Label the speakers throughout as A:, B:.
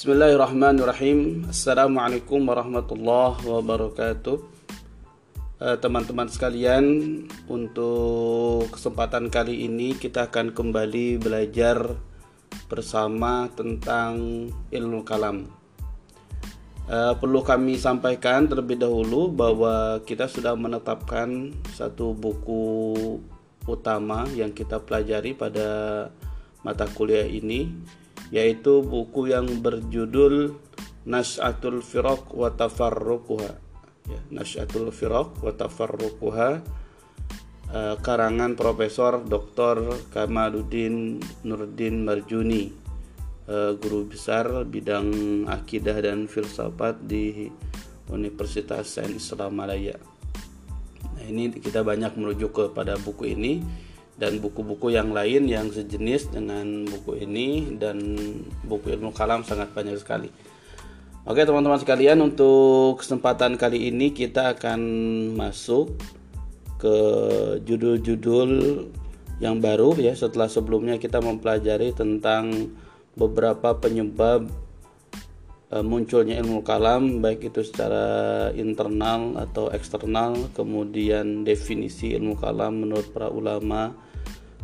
A: Bismillahirrahmanirrahim. Assalamualaikum warahmatullahi wabarakatuh. Eh, Teman-teman sekalian, untuk kesempatan kali ini kita akan kembali belajar bersama tentang ilmu kalam. Eh, perlu kami sampaikan terlebih dahulu bahwa kita sudah menetapkan satu buku utama yang kita pelajari pada mata kuliah ini yaitu buku yang berjudul Nas'atul Firaq wa Tafarruquha ya, Nas'atul Firaq wa Tafarruquha uh, karangan Profesor Dr. Kamaluddin Nurdin Marjuni uh, guru besar bidang akidah dan filsafat di Universitas Sains Islam Malaya. Nah, ini kita banyak merujuk kepada buku ini dan buku-buku yang lain yang sejenis dengan buku ini dan buku ilmu kalam sangat banyak sekali. Oke teman-teman sekalian untuk kesempatan kali ini kita akan masuk ke judul-judul yang baru ya setelah sebelumnya kita mempelajari tentang beberapa penyebab e, munculnya ilmu kalam baik itu secara internal atau eksternal kemudian definisi ilmu kalam menurut para ulama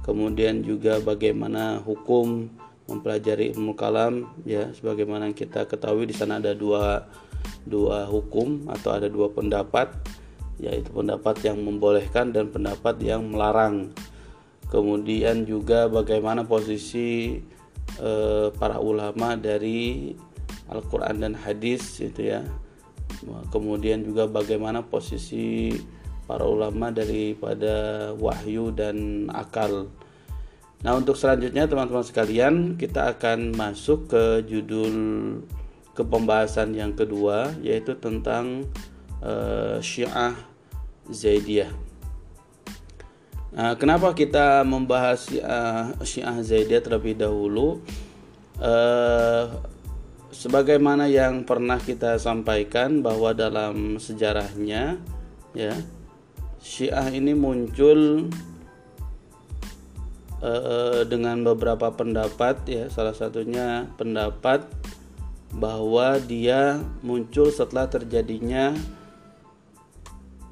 A: kemudian juga bagaimana hukum mempelajari ilmu kalam ya sebagaimana kita ketahui di sana ada dua dua hukum atau ada dua pendapat yaitu pendapat yang membolehkan dan pendapat yang melarang. Kemudian juga bagaimana posisi eh, para ulama dari Al-Quran dan hadis itu ya. Kemudian juga bagaimana posisi para ulama daripada wahyu dan akal. Nah, untuk selanjutnya teman-teman sekalian, kita akan masuk ke judul ke pembahasan yang kedua yaitu tentang uh, Syiah Zaidiyah. Nah, kenapa kita membahas Syiah, Syiah Zaidiyah terlebih dahulu? Uh, sebagaimana yang pernah kita sampaikan bahwa dalam sejarahnya ya Syiah ini muncul uh, dengan beberapa pendapat ya. Salah satunya pendapat bahwa dia muncul setelah terjadinya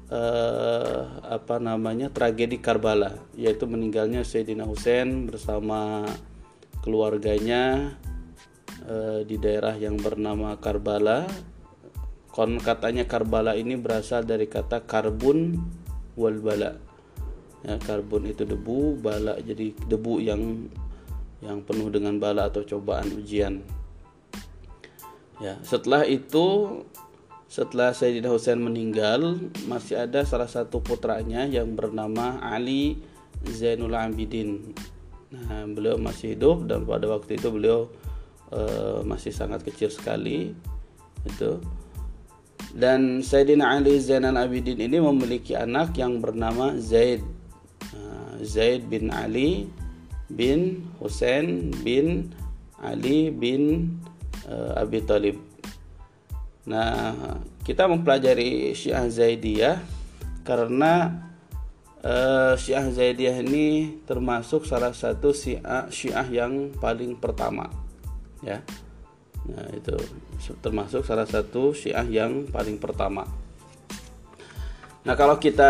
A: uh, apa namanya tragedi Karbala yaitu meninggalnya Sayyidina Hussein bersama keluarganya uh, di daerah yang bernama Karbala. Kon katanya Karbala ini berasal dari kata karbun wal bala. Ya, karbon itu debu bala jadi debu yang yang penuh dengan bala atau cobaan ujian. Ya setelah itu setelah Sayyidina Husain meninggal masih ada salah satu putranya yang bernama Ali Zainul Abidin. Nah beliau masih hidup dan pada waktu itu beliau uh, masih sangat kecil sekali itu dan Sayyidina Ali Zainal Abidin ini memiliki anak yang bernama Zaid. Ah, Zaid bin Ali bin Hussein bin Ali bin uh, Abi Talib. Nah kita mempelajari Syiah Zaidiyah karena uh, Syiah Zaidiyah ini termasuk salah satu Syiah, Syiah yang paling pertama ya Nah, itu termasuk salah satu Syiah yang paling pertama. Nah, kalau kita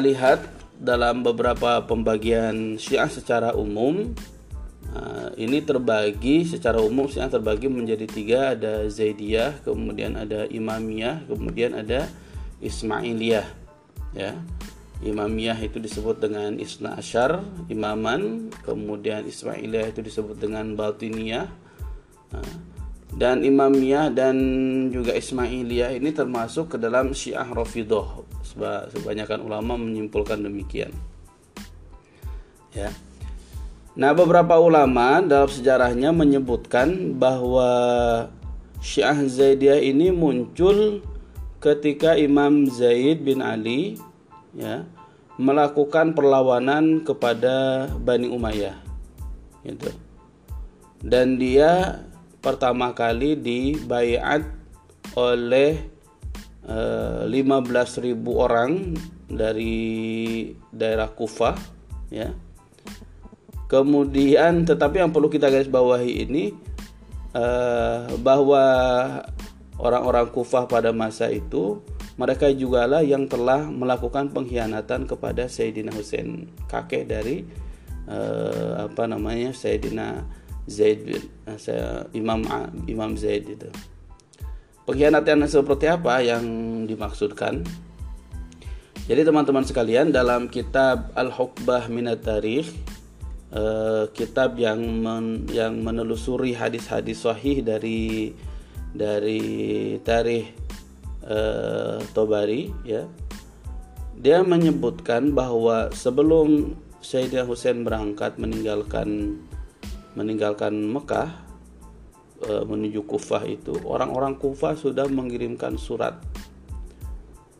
A: lihat dalam beberapa pembagian Syiah secara umum, nah, ini terbagi secara umum Syiah terbagi menjadi tiga, ada Zaidiyah, kemudian ada Imamiyah, kemudian ada Ismailiyah. Ya. Imamiyah itu disebut dengan Isna Asyar, Imaman, kemudian Ismailiyah itu disebut dengan Batiniyah. Nah, dan Imamiyah dan juga Ismailiyah ini termasuk ke dalam Syiah Rafidah. Sebanyakan ulama menyimpulkan demikian. Ya. Nah, beberapa ulama dalam sejarahnya menyebutkan bahwa Syiah Zaidiyah ini muncul ketika Imam Zaid bin Ali ya melakukan perlawanan kepada Bani Umayyah. Gitu. Dan dia pertama kali dibayat oleh eh, 15.000 orang dari daerah Kufah ya. Kemudian tetapi yang perlu kita garis bawahi ini uh, bahwa orang-orang Kufah pada masa itu mereka juga lah yang telah melakukan pengkhianatan kepada Sayyidina Husain kakek dari uh, apa namanya Sayyidina Zaid bin uh, Imam Imam Zaid itu pengkhianatan seperti apa yang dimaksudkan jadi teman-teman sekalian dalam kitab Al-Hukbah Minat Tarikh uh, kitab yang men, yang menelusuri hadis-hadis sahih dari dari tarikh uh, Tobari ya. Dia menyebutkan bahwa sebelum Sayyidina Husain berangkat meninggalkan meninggalkan Mekah uh, menuju Kufah itu orang-orang Kufah sudah mengirimkan surat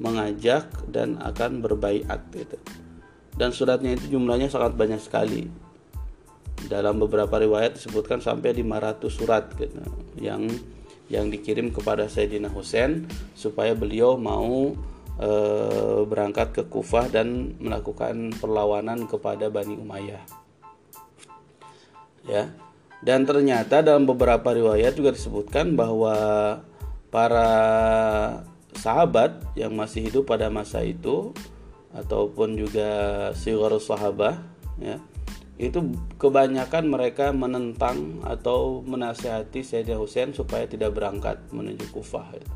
A: mengajak dan akan berbaiat gitu. Dan suratnya itu jumlahnya sangat banyak sekali. Dalam beberapa riwayat disebutkan sampai 500 surat gitu yang yang dikirim kepada Sayyidina Husain supaya beliau mau e, berangkat ke Kufah dan melakukan perlawanan kepada Bani Umayyah. Ya. Dan ternyata dalam beberapa riwayat juga disebutkan bahwa para sahabat yang masih hidup pada masa itu ataupun juga sigar sahabah ya itu kebanyakan mereka menentang atau menasihati Sayyidina Husain supaya tidak berangkat menuju Kufah ya.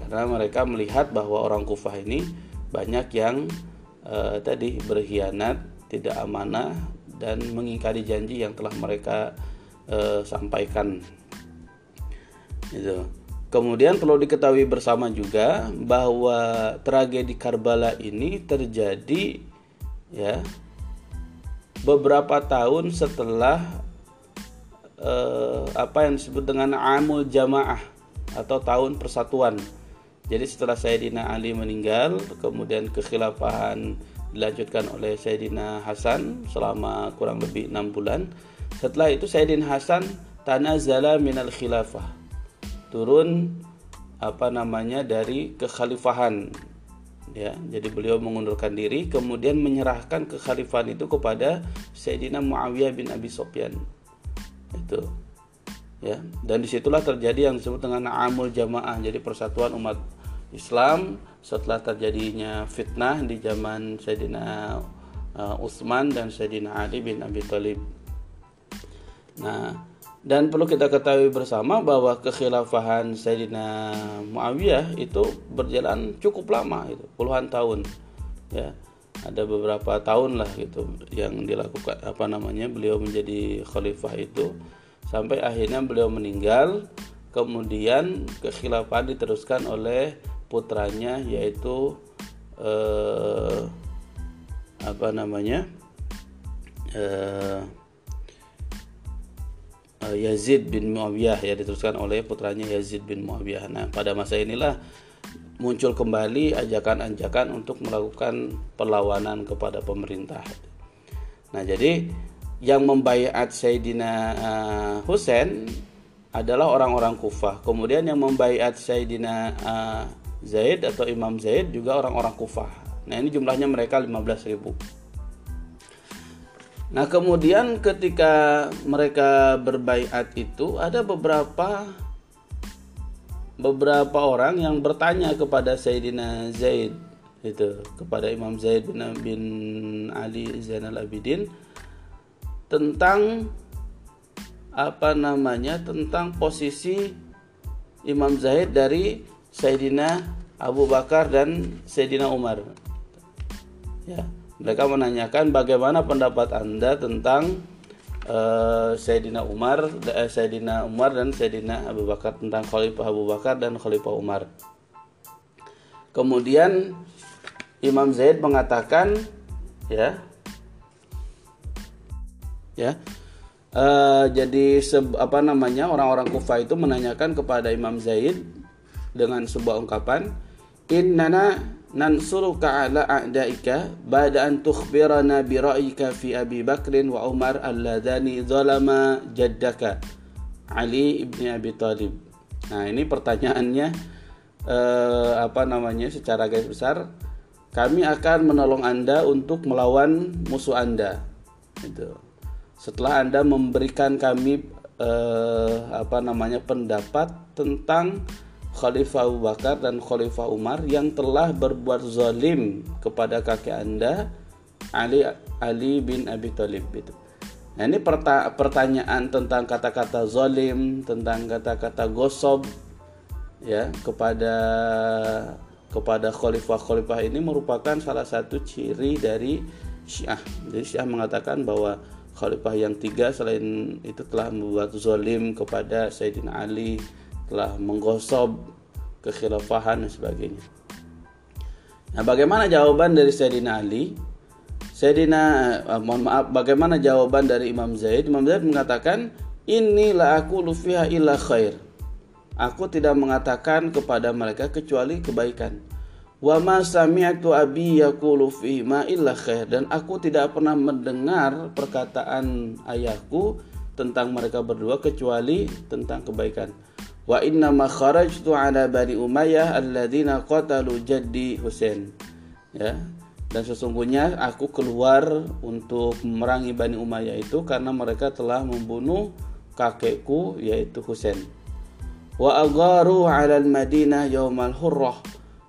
A: karena mereka melihat bahwa orang Kufah ini banyak yang uh, tadi berkhianat tidak amanah dan mengingkari janji yang telah mereka uh, sampaikan itu Kemudian perlu diketahui bersama juga bahwa tragedi Karbala ini terjadi ya beberapa tahun setelah eh, apa yang disebut dengan Amul Jamaah atau tahun persatuan. Jadi setelah Sayyidina Ali meninggal, kemudian kekhilafahan dilanjutkan oleh Sayyidina Hasan selama kurang lebih enam bulan. Setelah itu Sayyidina Hasan tanazala minal khilafah. Turun apa namanya dari kekhalifahan. Ya jadi beliau mengundurkan diri kemudian menyerahkan kekhalifahan itu kepada Sayyidina Muawiyah bin Abi Sofyan itu. Ya dan di situlah terjadi yang disebut dengan amul jamaah jadi persatuan umat Islam setelah terjadinya fitnah di zaman Sayyidina uh, Utsman dan Sayyidina Ali bin Abi Thalib nah dan perlu kita ketahui bersama bahwa kekhilafahan Sayyidina Muawiyah itu berjalan cukup lama itu, puluhan tahun. Ya. Ada beberapa tahun lah gitu yang dilakukan apa namanya beliau menjadi khalifah itu sampai akhirnya beliau meninggal kemudian kekhilafahan diteruskan oleh putranya yaitu eh, apa namanya eh, Eh, Yazid bin Muawiyah ya diteruskan oleh putranya Yazid bin Muawiyah. Nah, pada masa inilah muncul kembali ajakan-ajakan untuk melakukan perlawanan kepada pemerintah. Nah, jadi yang membayat Sayyidina uh, Husain adalah orang-orang Kufah. Kemudian yang membayat Sayyidina uh, Zaid atau Imam Zaid juga orang-orang Kufah. Nah, ini jumlahnya mereka 15 ribu. Nah, kemudian ketika mereka berbaiat itu ada beberapa beberapa orang yang bertanya kepada Sayyidina Zaid itu kepada Imam Zaid bin, bin Ali Zainal Abidin tentang apa namanya tentang posisi Imam Zaid dari Sayyidina Abu Bakar dan Sayyidina Umar ya mereka menanyakan bagaimana pendapat Anda tentang uh, Sayyidina Umar, uh, Sayyidina Umar dan Sayyidina Abu Bakar tentang Khalifah Abu Bakar dan Khalifah Umar. Kemudian Imam Zaid mengatakan ya ya uh, jadi apa namanya orang-orang Kufah itu menanyakan kepada Imam Zaid dengan sebuah ungkapan innana nansuruka ala a'daika ba'da an tukhbirana bi ra'yika fi Abi Bakrin wa Umar alladhani zalama jaddaka Ali ibni Abi Thalib. Nah, ini pertanyaannya eh, apa namanya secara garis besar kami akan menolong Anda untuk melawan musuh Anda. Itu. Setelah Anda memberikan kami eh, apa namanya pendapat tentang Khalifah Abu Bakar dan Khalifah Umar yang telah berbuat zalim kepada kakek Anda Ali Ali bin Abi Thalib itu. Nah, ini pertanyaan tentang kata-kata zalim, tentang kata-kata gosob ya kepada kepada khalifah-khalifah ini merupakan salah satu ciri dari Syiah. Jadi Syiah mengatakan bahwa khalifah yang tiga selain itu telah membuat zalim kepada Sayyidina Ali, telah menggosob kekhilafahan dan sebagainya. Nah, bagaimana jawaban dari Sayyidina Ali? Sayyidina uh, mohon maaf, bagaimana jawaban dari Imam Zaid? Imam Zaid mengatakan, "Inilah aku lufiha illa khair." Aku tidak mengatakan kepada mereka kecuali kebaikan. Wa ma sami'tu abi yaqulu fi ma illa khair dan aku tidak pernah mendengar perkataan ayahku tentang mereka berdua kecuali tentang kebaikan. Wa inna ma kharajtu ala bani Umayyah alladziina qatalu jaddi Husain. Ya. Dan sesungguhnya aku keluar untuk memerangi Bani Umayyah itu karena mereka telah membunuh kakekku yaitu Husain wa agaru 'alal Madinah yaumal hurrah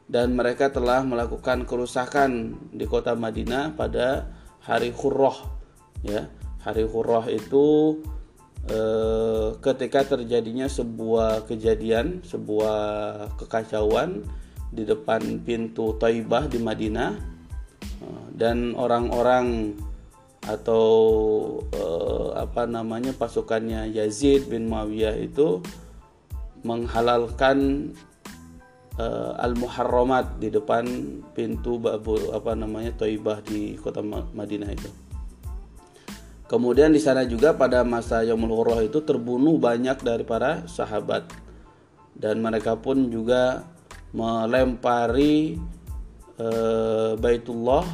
A: dan mereka telah melakukan kerusakan di kota Madinah pada hari Hurrah ya hari Hurrah itu eh, ketika terjadinya sebuah kejadian sebuah kekacauan di depan pintu Taibah di Madinah eh, dan orang-orang atau eh, apa namanya pasukannya Yazid bin Muawiyah itu menghalalkan uh, al-muharramat di depan pintu apa namanya Thaibah di kota Madinah itu. Kemudian di sana juga pada masa Yaumul Hurrah itu terbunuh banyak dari para sahabat. Dan mereka pun juga melempari uh, Baitullah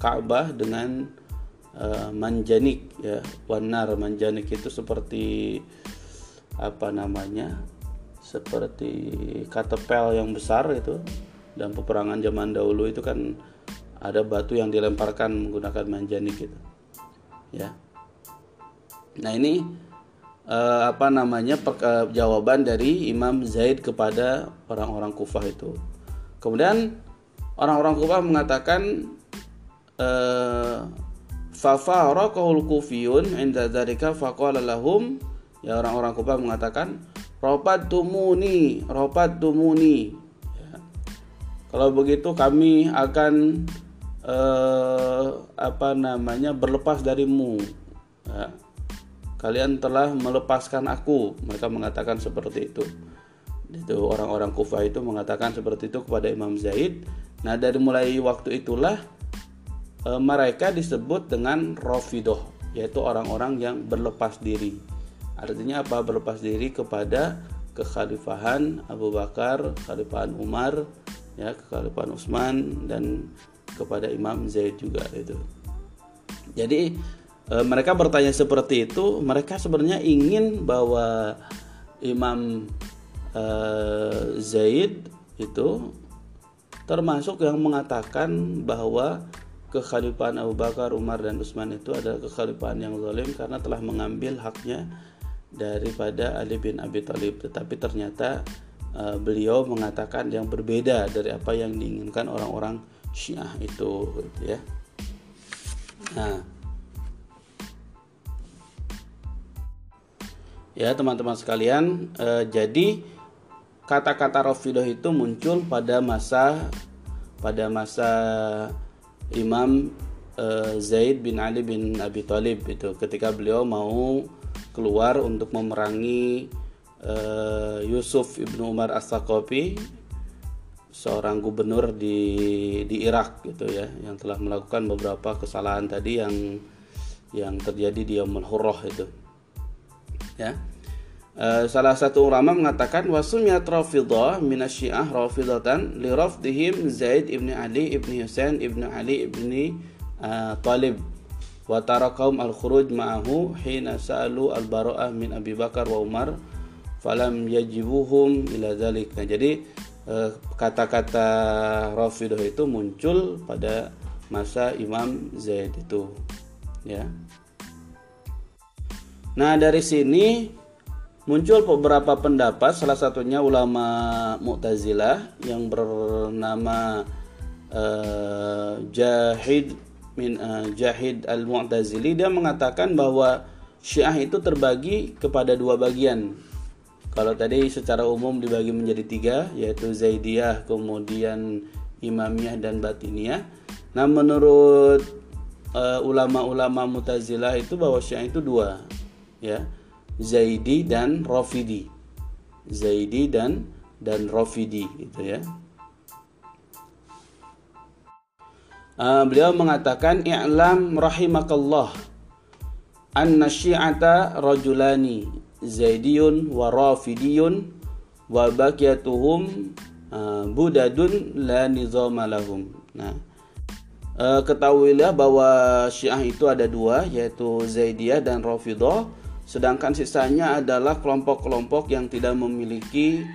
A: Ka'bah dengan uh, manjanik ya wanar manjanik itu seperti apa namanya seperti katepel yang besar itu. Dan peperangan zaman dahulu itu kan ada batu yang dilemparkan menggunakan manjanik gitu ya nah ini eh, apa namanya per, eh, jawaban dari Imam Zaid kepada orang-orang Kufah itu kemudian orang-orang Kufah mengatakan eh, fafaraqahul kufiyun inda dzalika faqala lahum ya orang-orang Kufah mengatakan ropat tumuni ropat tumuni ya. kalau begitu kami akan eh, apa namanya berlepas darimu ya. Kalian telah melepaskan aku mereka mengatakan seperti itu itu orang-orang Kufah itu mengatakan seperti itu kepada Imam Zaid nah dari mulai waktu itulah e, mereka disebut dengan Rafidoh yaitu orang-orang yang berlepas diri Artinya apa? Berlepas diri kepada kekhalifahan Abu Bakar, kekhalifahan Umar, ya, kekhalifahan Utsman dan kepada Imam Zaid juga itu. Jadi e, mereka bertanya seperti itu, mereka sebenarnya ingin bahwa Imam e, Zaid itu termasuk yang mengatakan bahwa kekhalifahan Abu Bakar, Umar dan Utsman itu adalah kekhalifahan yang zalim karena telah mengambil haknya daripada Ali bin Abi Thalib tetapi ternyata uh, beliau mengatakan yang berbeda dari apa yang diinginkan orang-orang Syiah itu gitu ya. Nah, ya teman-teman sekalian, uh, jadi kata-kata Rafidah itu muncul pada masa pada masa Imam uh, Zaid bin Ali bin Abi Thalib itu. Ketika beliau mau keluar untuk memerangi uh, Yusuf ibnu Umar As-Saqafi seorang gubernur di di Irak gitu ya yang telah melakukan beberapa kesalahan tadi yang yang terjadi di Yaumul Hurrah itu ya uh, salah satu ulama mengatakan wasumiyat rafidah minasyiah rafidatan li rafdihim Zaid ibni Ali ibni Husain ibni Ali ibni uh, Talib wa tarakahum al-khuruj ma'ahu hina sa'alu al-bara'ah min Abi Bakar wa Umar falam yajibuhum ila dzalik. Nah, jadi eh, kata-kata Rafidah itu muncul pada masa Imam Zaid itu ya. Nah, dari sini muncul beberapa pendapat salah satunya ulama Mu'tazilah yang bernama uh, Jahid min uh, Jahid Al-Mu'tazili dia mengatakan bahwa Syiah itu terbagi kepada dua bagian. Kalau tadi secara umum dibagi menjadi tiga, yaitu Zaidiyah, kemudian Imamiyah dan Batiniyah. Nah, menurut uh, ulama-ulama Mu'tazilah itu bahwa Syiah itu dua, ya. Zaidi dan Rafidi. Zaidi dan dan Rafidi gitu ya. Uh, beliau mengatakan i'lam rahimakallah anna syi'ata rajulani zaidiyun wa rafidiyun wa baqiyatuhum uh, budadun la nizama lahum. Nah, uh, ketahuilah bahwa Syiah itu ada dua yaitu Zaidiyah dan Rafidah sedangkan sisanya adalah kelompok-kelompok yang tidak memiliki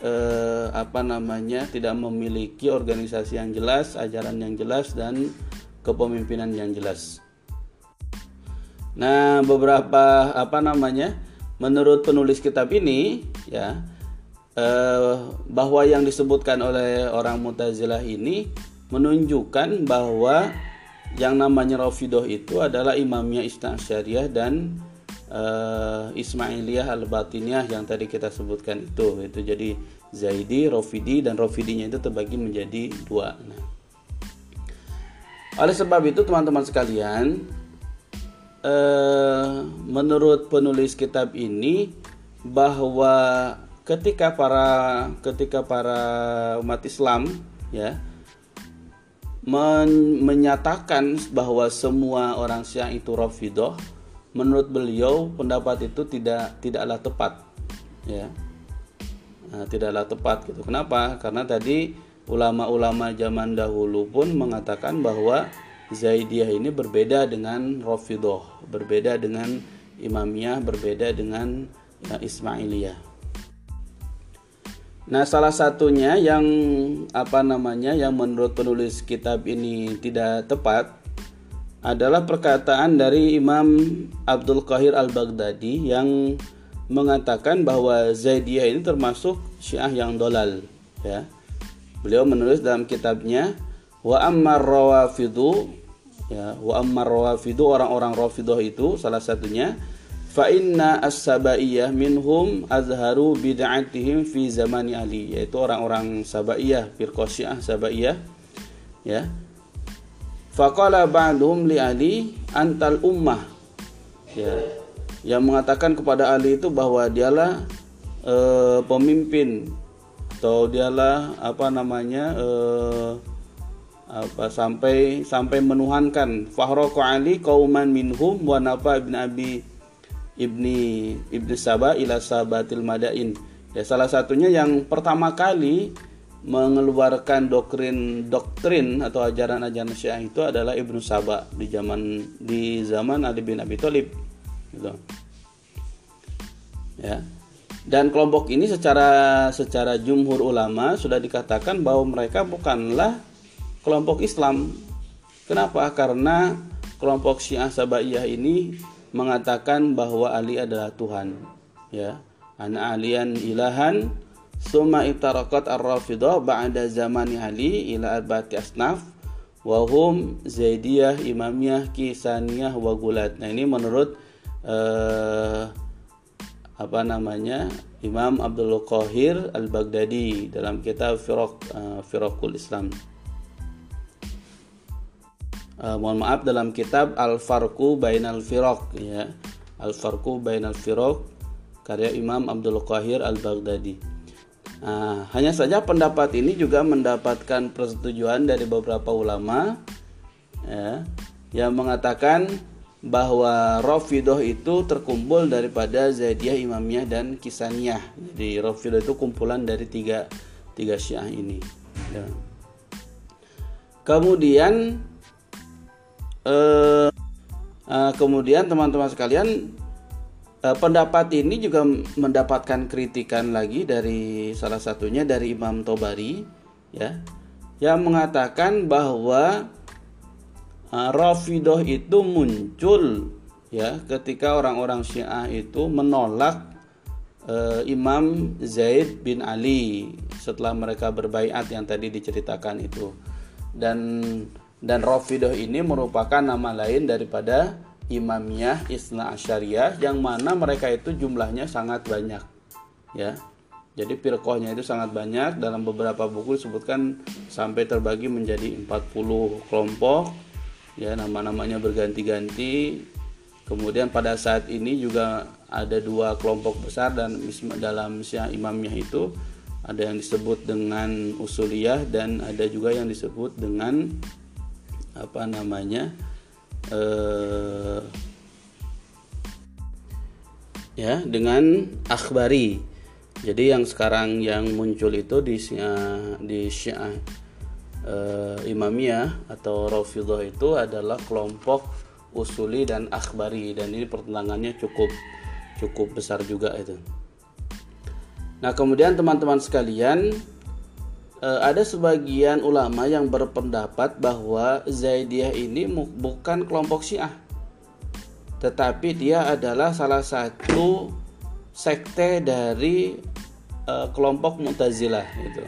A: eh, apa namanya tidak memiliki organisasi yang jelas, ajaran yang jelas dan kepemimpinan yang jelas. Nah, beberapa apa namanya? Menurut penulis kitab ini, ya, eh, bahwa yang disebutkan oleh orang Mutazilah ini menunjukkan bahwa yang namanya Rafidah itu adalah imamnya Isna Syariah dan uh, Ismailiyah Al-Batiniyah yang tadi kita sebutkan itu itu jadi Zaidi, Rofidi dan Rofidinya itu terbagi menjadi dua. Nah, oleh sebab itu teman-teman sekalian, uh, menurut penulis kitab ini bahwa ketika para ketika para umat Islam ya men menyatakan bahwa semua orang Syiah itu Rafidah menurut beliau pendapat itu tidak tidaklah tepat ya. Nah, tidaklah tepat gitu. Kenapa? Karena tadi ulama-ulama zaman dahulu pun mengatakan bahwa Zaidiyah ini berbeda dengan Rafidah berbeda dengan Imamiyah berbeda dengan ya, Ismailiyah. Nah, salah satunya yang apa namanya yang menurut penulis kitab ini tidak tepat adalah perkataan dari Imam Abdul Qahir Al-Baghdadi yang mengatakan bahwa Zaidiyah ini termasuk Syiah yang dolal ya. Beliau menulis dalam kitabnya wa ammar rawafidu ya wa ammar rawafidu orang-orang rafidah itu salah satunya fa inna as-sabaiyah minhum azharu bid'atihim fi zamani Ali yaitu orang-orang Sabaiyah firqah Syiah Sabaiyah ya Faqala ba'dhum li Ali antal ummah. Ya. Yang mengatakan kepada Ali itu bahwa dialah e, pemimpin atau dialah apa namanya e, apa sampai sampai menuhankan fahraqa Ali qauman minhum wa nafa ibn Abi ibni ibni Saba ila sabatil madain. Ya salah satunya yang pertama kali mengeluarkan doktrin doktrin atau ajaran-ajaran Syiah itu adalah Ibnu Saba di zaman di zaman Ali bin Abi Thalib gitu. Ya. Dan kelompok ini secara secara jumhur ulama sudah dikatakan bahwa mereka bukanlah kelompok Islam. Kenapa? Karena kelompok Syiah Sabaiyah ini mengatakan bahwa Ali adalah Tuhan, ya. Ana alian ilahan Suma iftarakat ar-rafidah ba'da zamani Ali ila arba'ati asnaf wahum Zaidiyah, Imamiyah, Kisaniyah, wa Gulat. Nah, ini menurut uh, apa namanya? Imam Abdul Qahir Al-Baghdadi dalam kitab Firaq uh, Firaqul Islam. Uh, mohon maaf dalam kitab Al-Farqu Bainal Firaq ya. Al-Farqu Bainal Firaq karya Imam Abdul Qahir Al-Baghdadi. Nah, hanya saja pendapat ini juga mendapatkan persetujuan dari beberapa ulama ya, yang mengatakan bahwa Rafidah itu terkumpul daripada Zaidiyah, Imamiyah dan Kisaniyah. Jadi Rafidah itu kumpulan dari tiga tiga Syiah ini. Ya. Kemudian eh, eh, kemudian teman-teman sekalian Eh, pendapat ini juga mendapatkan kritikan lagi dari salah satunya dari Imam Tobari ya yang mengatakan bahwa uh, Rafidah itu muncul ya ketika orang-orang Syiah itu menolak uh, Imam Zaid bin Ali setelah mereka berbaiat yang tadi diceritakan itu. Dan dan Rafidah ini merupakan nama lain daripada Imamiyah Isna Asyariyah yang mana mereka itu jumlahnya sangat banyak ya. Jadi firqahnya itu sangat banyak. Dalam beberapa buku disebutkan sampai terbagi menjadi 40 kelompok ya nama-namanya berganti-ganti. Kemudian pada saat ini juga ada dua kelompok besar dan dalam Syiah Imamiyah itu ada yang disebut dengan usuliyah dan ada juga yang disebut dengan apa namanya eh, ya dengan akhbari jadi yang sekarang yang muncul itu di di Syiah uh, Imamiyah atau Rafidhah itu adalah kelompok usuli dan akhbari dan ini pertentangannya cukup cukup besar juga itu. Nah, kemudian teman-teman sekalian uh, ada sebagian ulama yang berpendapat bahwa Zaidiyah ini bukan kelompok Syiah tetapi dia adalah salah satu sekte dari uh, kelompok Mu'tazilah itu.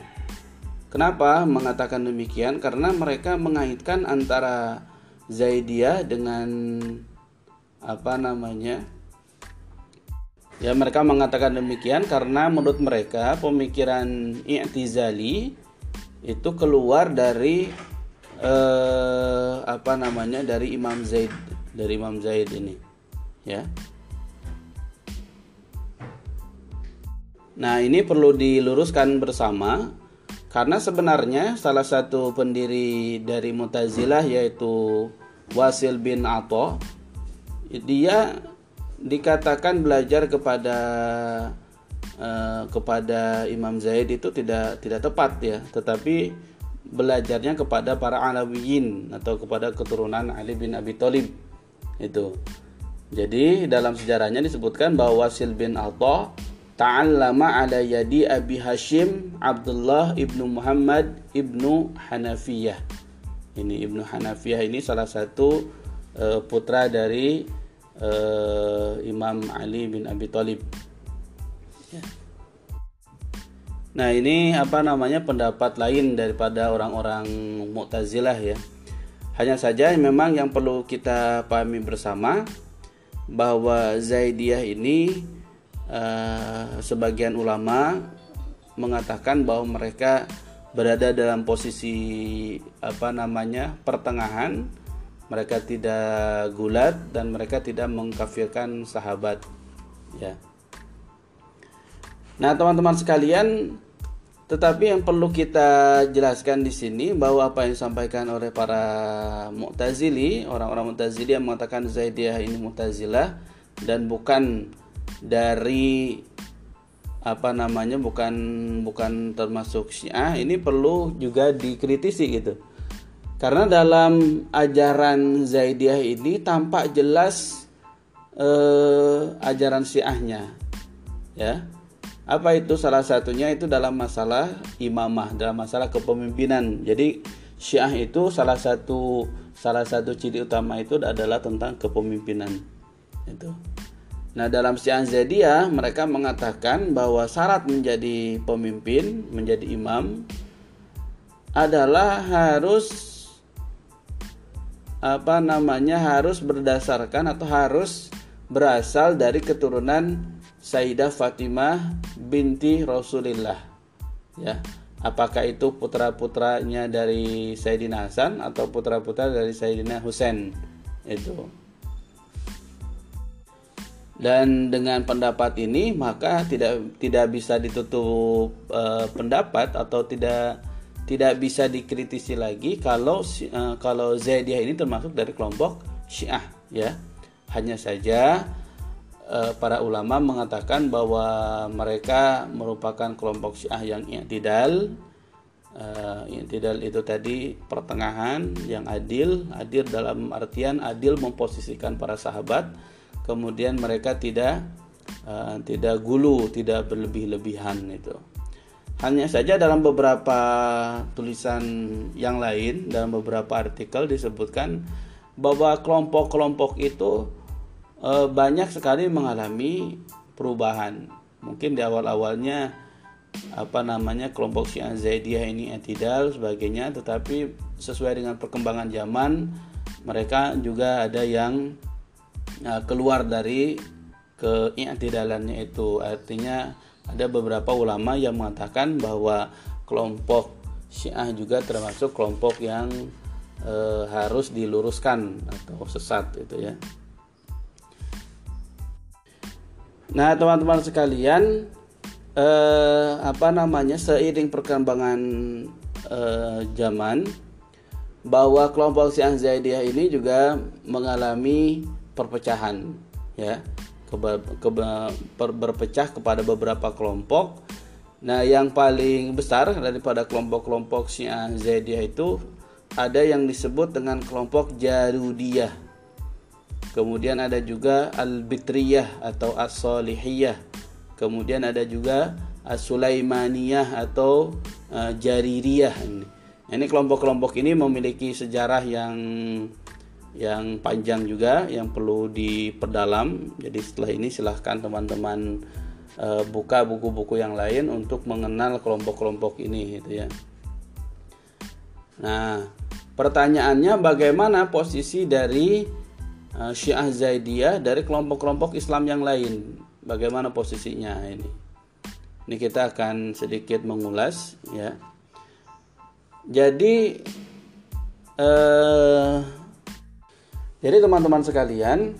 A: Kenapa mengatakan demikian? Karena mereka mengaitkan antara Zaidiyah dengan apa namanya? Ya mereka mengatakan demikian karena menurut mereka pemikiran i'tizali itu keluar dari eh, apa namanya dari Imam Zaid dari Imam Zaid ini ya. Nah, ini perlu diluruskan bersama karena sebenarnya salah satu pendiri dari Mu'tazilah yaitu Wasil bin Atha dia dikatakan belajar kepada uh, kepada Imam Zaid itu tidak tidak tepat ya, tetapi belajarnya kepada para Alawiyin atau kepada keturunan Ali bin Abi Thalib itu. Jadi dalam sejarahnya disebutkan bahwa Wasil bin Atha ta'allama ala yadi Abi Hashim Abdullah ibnu Muhammad ibnu Hanafiyah. Ini ibnu Hanafiyah ini salah satu uh, putra dari uh, Imam Ali bin Abi Thalib. Nah ini apa namanya pendapat lain daripada orang-orang Mu'tazilah ya. Hanya saja memang yang perlu kita pahami bersama bahwa Zaidiyah ini uh, sebagian ulama mengatakan bahwa mereka berada dalam posisi apa namanya pertengahan. Mereka tidak gulat dan mereka tidak mengkafirkan sahabat ya nah teman-teman sekalian tetapi yang perlu kita jelaskan di sini bahwa apa yang disampaikan oleh para Mu'tazili, orang-orang Mu'tazili yang mengatakan Zaidiyah ini Mu'tazilah dan bukan dari apa namanya bukan bukan termasuk Syiah ini perlu juga dikritisi gitu. Karena dalam ajaran Zaidiyah ini tampak jelas eh, ajaran Syiahnya. Ya. Apa itu salah satunya itu dalam masalah imamah, dalam masalah kepemimpinan. Jadi Syiah itu salah satu salah satu ciri utama itu adalah tentang kepemimpinan. Itu. Nah, dalam Syiah Zaidiyah mereka mengatakan bahwa syarat menjadi pemimpin, menjadi imam adalah harus apa namanya harus berdasarkan atau harus berasal dari keturunan Sayyidah Fatimah binti Rasulullah. Ya. Apakah itu putra-putranya dari Sayyidina Hasan atau putra-putra dari Sayyidina Husain? Itu. Dan dengan pendapat ini maka tidak tidak bisa ditutup uh, pendapat atau tidak tidak bisa dikritisi lagi kalau uh, kalau Zaidiyah ini termasuk dari kelompok Syiah ya. Hanya saja para ulama mengatakan bahwa mereka merupakan kelompok Syiah yang i'tidal uh, i'tidal itu tadi pertengahan yang adil, adil dalam artian adil memposisikan para sahabat kemudian mereka tidak uh, tidak gulu, tidak berlebih-lebihan itu. Hanya saja dalam beberapa tulisan yang lain, dalam beberapa artikel disebutkan bahwa kelompok-kelompok itu uh, banyak sekali mengalami perubahan. mungkin di awal-awalnya apa namanya kelompok Syiah Zaidiyah ini atidal sebagainya tetapi sesuai dengan perkembangan zaman mereka juga ada yang uh, keluar dari kei'tidalannya itu artinya ada beberapa ulama yang mengatakan bahwa kelompok Syiah juga termasuk kelompok yang e, harus diluruskan atau sesat itu ya. Nah, teman-teman sekalian, eh, apa namanya seiring perkembangan eh, zaman bahwa kelompok Syiah Zaidiyah ini juga mengalami perpecahan ya keba, keba, per, berpecah kepada beberapa kelompok. Nah, yang paling besar daripada kelompok-kelompok Syiah Zaidiyah itu ada yang disebut dengan kelompok Jarudiyah Kemudian ada juga Al-Bitriyah atau As-Salihiyah. Kemudian ada juga As-Sulaimaniyah atau uh, Jaririyah ini. Ini kelompok-kelompok ini memiliki sejarah yang yang panjang juga yang perlu diperdalam. Jadi setelah ini silahkan teman-teman uh, buka buku-buku yang lain untuk mengenal kelompok-kelompok ini gitu ya. Nah, pertanyaannya bagaimana posisi dari Syiah Zaidiyah dari kelompok-kelompok Islam yang lain. Bagaimana posisinya ini? Ini kita akan sedikit mengulas ya. Jadi eh, jadi teman-teman sekalian,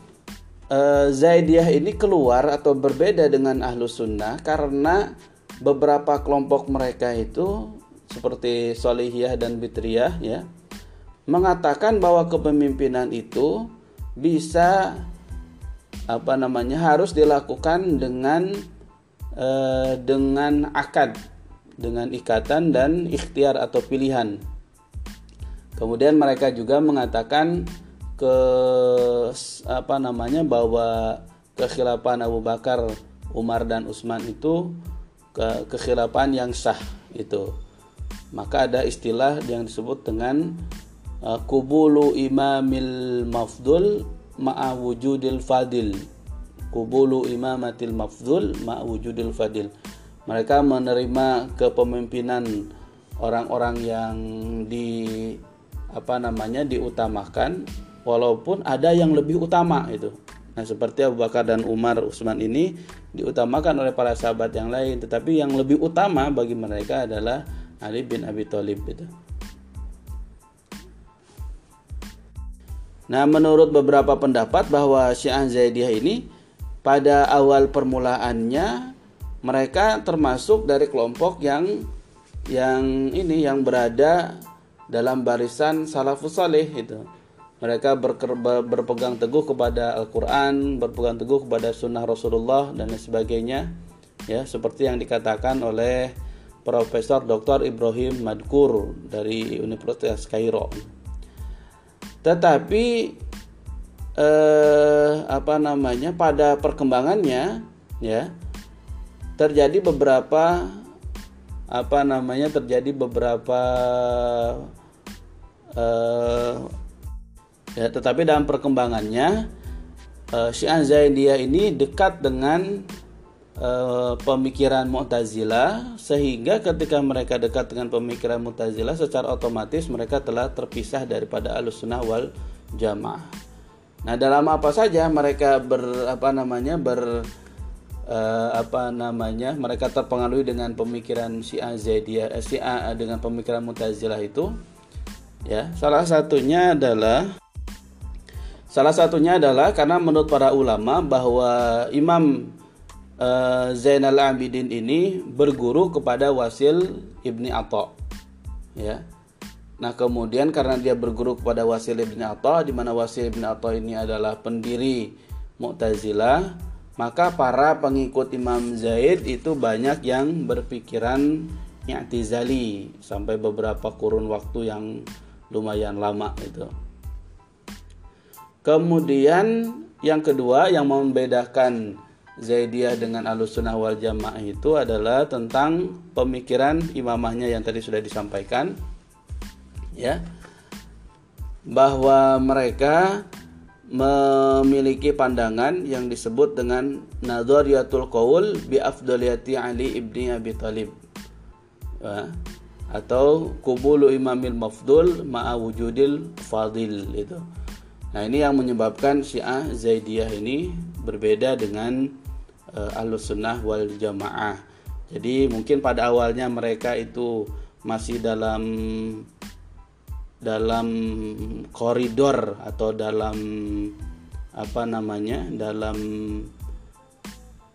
A: eh, Zaidiyah ini keluar atau berbeda dengan Ahlus Sunnah karena beberapa kelompok mereka itu seperti Solihiyah dan Bitriyah ya mengatakan bahwa kepemimpinan itu bisa apa namanya harus dilakukan dengan eh, dengan akad dengan ikatan dan ikhtiar atau pilihan. Kemudian mereka juga mengatakan ke apa namanya bahwa kekhilapan Abu Bakar, Umar dan Utsman itu ke kekhilapan yang sah itu. Maka ada istilah yang disebut dengan kubulu imamil mafdul ma'a wujudil fadil. Kubulu imamatil mafdul ma'a wujudil fadil. Mereka menerima kepemimpinan orang-orang yang di apa namanya diutamakan walaupun ada yang lebih utama itu. Nah, seperti Abu Bakar dan Umar Utsman ini diutamakan oleh para sahabat yang lain, tetapi yang lebih utama bagi mereka adalah Ali bin Abi Thalib itu. Nah, menurut beberapa pendapat bahwa Syiah Zaidiyah ini pada awal permulaannya mereka termasuk dari kelompok yang yang ini yang berada dalam barisan salafus saleh itu. Mereka berker, berpegang teguh kepada Al-Qur'an, berpegang teguh kepada sunnah Rasulullah dan sebagainya. Ya, seperti yang dikatakan oleh Profesor Dr. Ibrahim Madkur dari Universitas Kairo tetapi eh, apa namanya pada perkembangannya ya terjadi beberapa apa namanya terjadi beberapa eh, ya tetapi dalam perkembangannya eh, Syiah Zaidiyah ini dekat dengan uh, pemikiran Mu'tazilah sehingga ketika mereka dekat dengan pemikiran Mu'tazilah secara otomatis mereka telah terpisah daripada Ahlussunnah wal Jamaah. Nah, dalam apa saja mereka ber apa namanya ber uh, apa namanya mereka terpengaruh dengan pemikiran Syiah Zaidiyah eh, Syiah dengan pemikiran Mu'tazilah itu ya salah satunya adalah salah satunya adalah karena menurut para ulama bahwa Imam uh, Zainal Abidin ini berguru kepada Wasil ibni Atta. Ya. Nah kemudian karena dia berguru kepada Wasil ibni Atta, di mana Wasil ibni Atta ini adalah pendiri Mu'tazilah, maka para pengikut Imam Zaid itu banyak yang berpikiran i'tizali sampai beberapa kurun waktu yang lumayan lama itu. Kemudian yang kedua yang membedakan Zaidiyah dengan Ahlussunnah wal Jamaah itu adalah tentang pemikiran imamahnya yang tadi sudah disampaikan ya bahwa mereka memiliki pandangan yang disebut dengan nadhariyatul qaul bi afdaliyati Ali ibni Abi Talib ya, atau kubulu imamil mafdul ma'a wujudil fadil itu. Nah, ini yang menyebabkan Syiah Zaidiyah ini berbeda dengan uh, Ahlus Sunnah wal Jamaah. Jadi mungkin pada awalnya mereka itu masih dalam dalam koridor atau dalam apa namanya dalam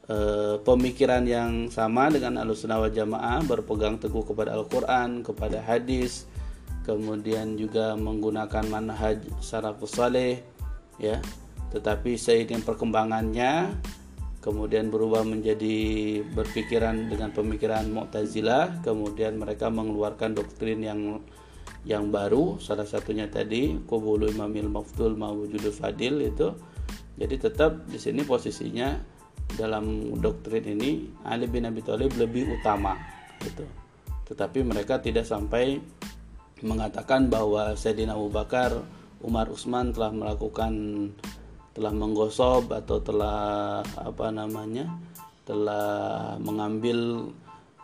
A: e, pemikiran yang sama dengan alusunnah wal jamaah berpegang teguh kepada Al-Quran kepada hadis kemudian juga menggunakan manhaj salafus saleh ya tetapi seiring perkembangannya kemudian berubah menjadi berpikiran dengan pemikiran Mu'tazilah. Kemudian mereka mengeluarkan doktrin yang yang baru. Salah satunya tadi kubulu imamil mafdul mawujudul fadil itu. Jadi tetap di sini posisinya dalam doktrin ini Ali bin Abi Thalib lebih utama gitu. Tetapi mereka tidak sampai mengatakan bahwa Sayyidina Abu Bakar Umar Utsman telah melakukan telah menggosok atau telah apa namanya telah mengambil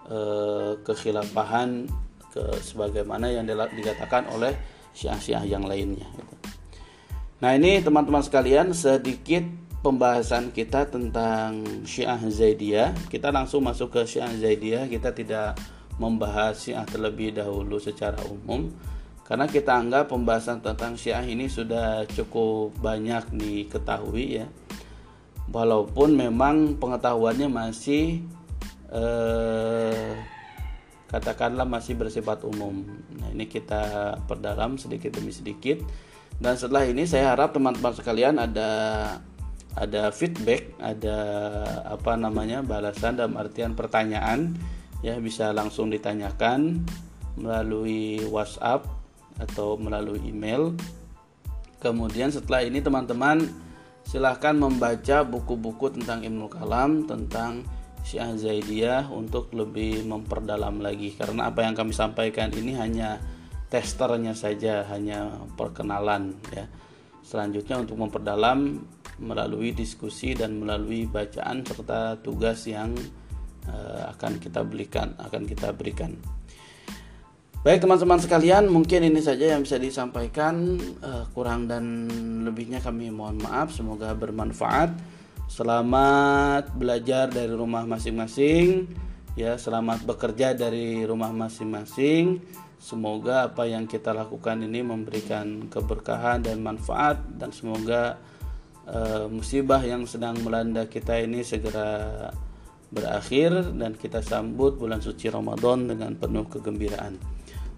A: eh, kekhilafahan ke sebagaimana yang dikatakan oleh syiah-syiah yang lainnya gitu. Nah, ini teman-teman sekalian sedikit pembahasan kita tentang Syiah Zaidiyah. Kita langsung masuk ke Syiah Zaidiyah. Kita tidak membahas Syiah terlebih dahulu secara umum karena kita anggap pembahasan tentang Syiah ini sudah cukup banyak diketahui ya. Walaupun memang pengetahuannya masih eh, katakanlah masih bersifat umum. Nah, ini kita perdalam sedikit demi sedikit. Dan setelah ini saya harap teman-teman sekalian ada ada feedback, ada apa namanya balasan dalam artian pertanyaan ya bisa langsung ditanyakan melalui WhatsApp atau melalui email. Kemudian setelah ini teman-teman silahkan membaca buku-buku tentang Ibnu Kalam, tentang Syiah Zaidiyah untuk lebih memperdalam lagi. Karena apa yang kami sampaikan ini hanya testernya saja hanya perkenalan ya. Selanjutnya untuk memperdalam melalui diskusi dan melalui bacaan serta tugas yang uh, akan kita berikan akan kita berikan baik teman-teman sekalian mungkin ini saja yang bisa disampaikan uh, kurang dan lebihnya kami mohon maaf semoga bermanfaat Selamat belajar dari rumah masing-masing. Ya, selamat bekerja dari rumah masing-masing. Semoga apa yang kita lakukan ini memberikan keberkahan dan manfaat dan semoga uh, musibah yang sedang melanda kita ini segera berakhir dan kita sambut bulan suci Ramadan dengan penuh kegembiraan.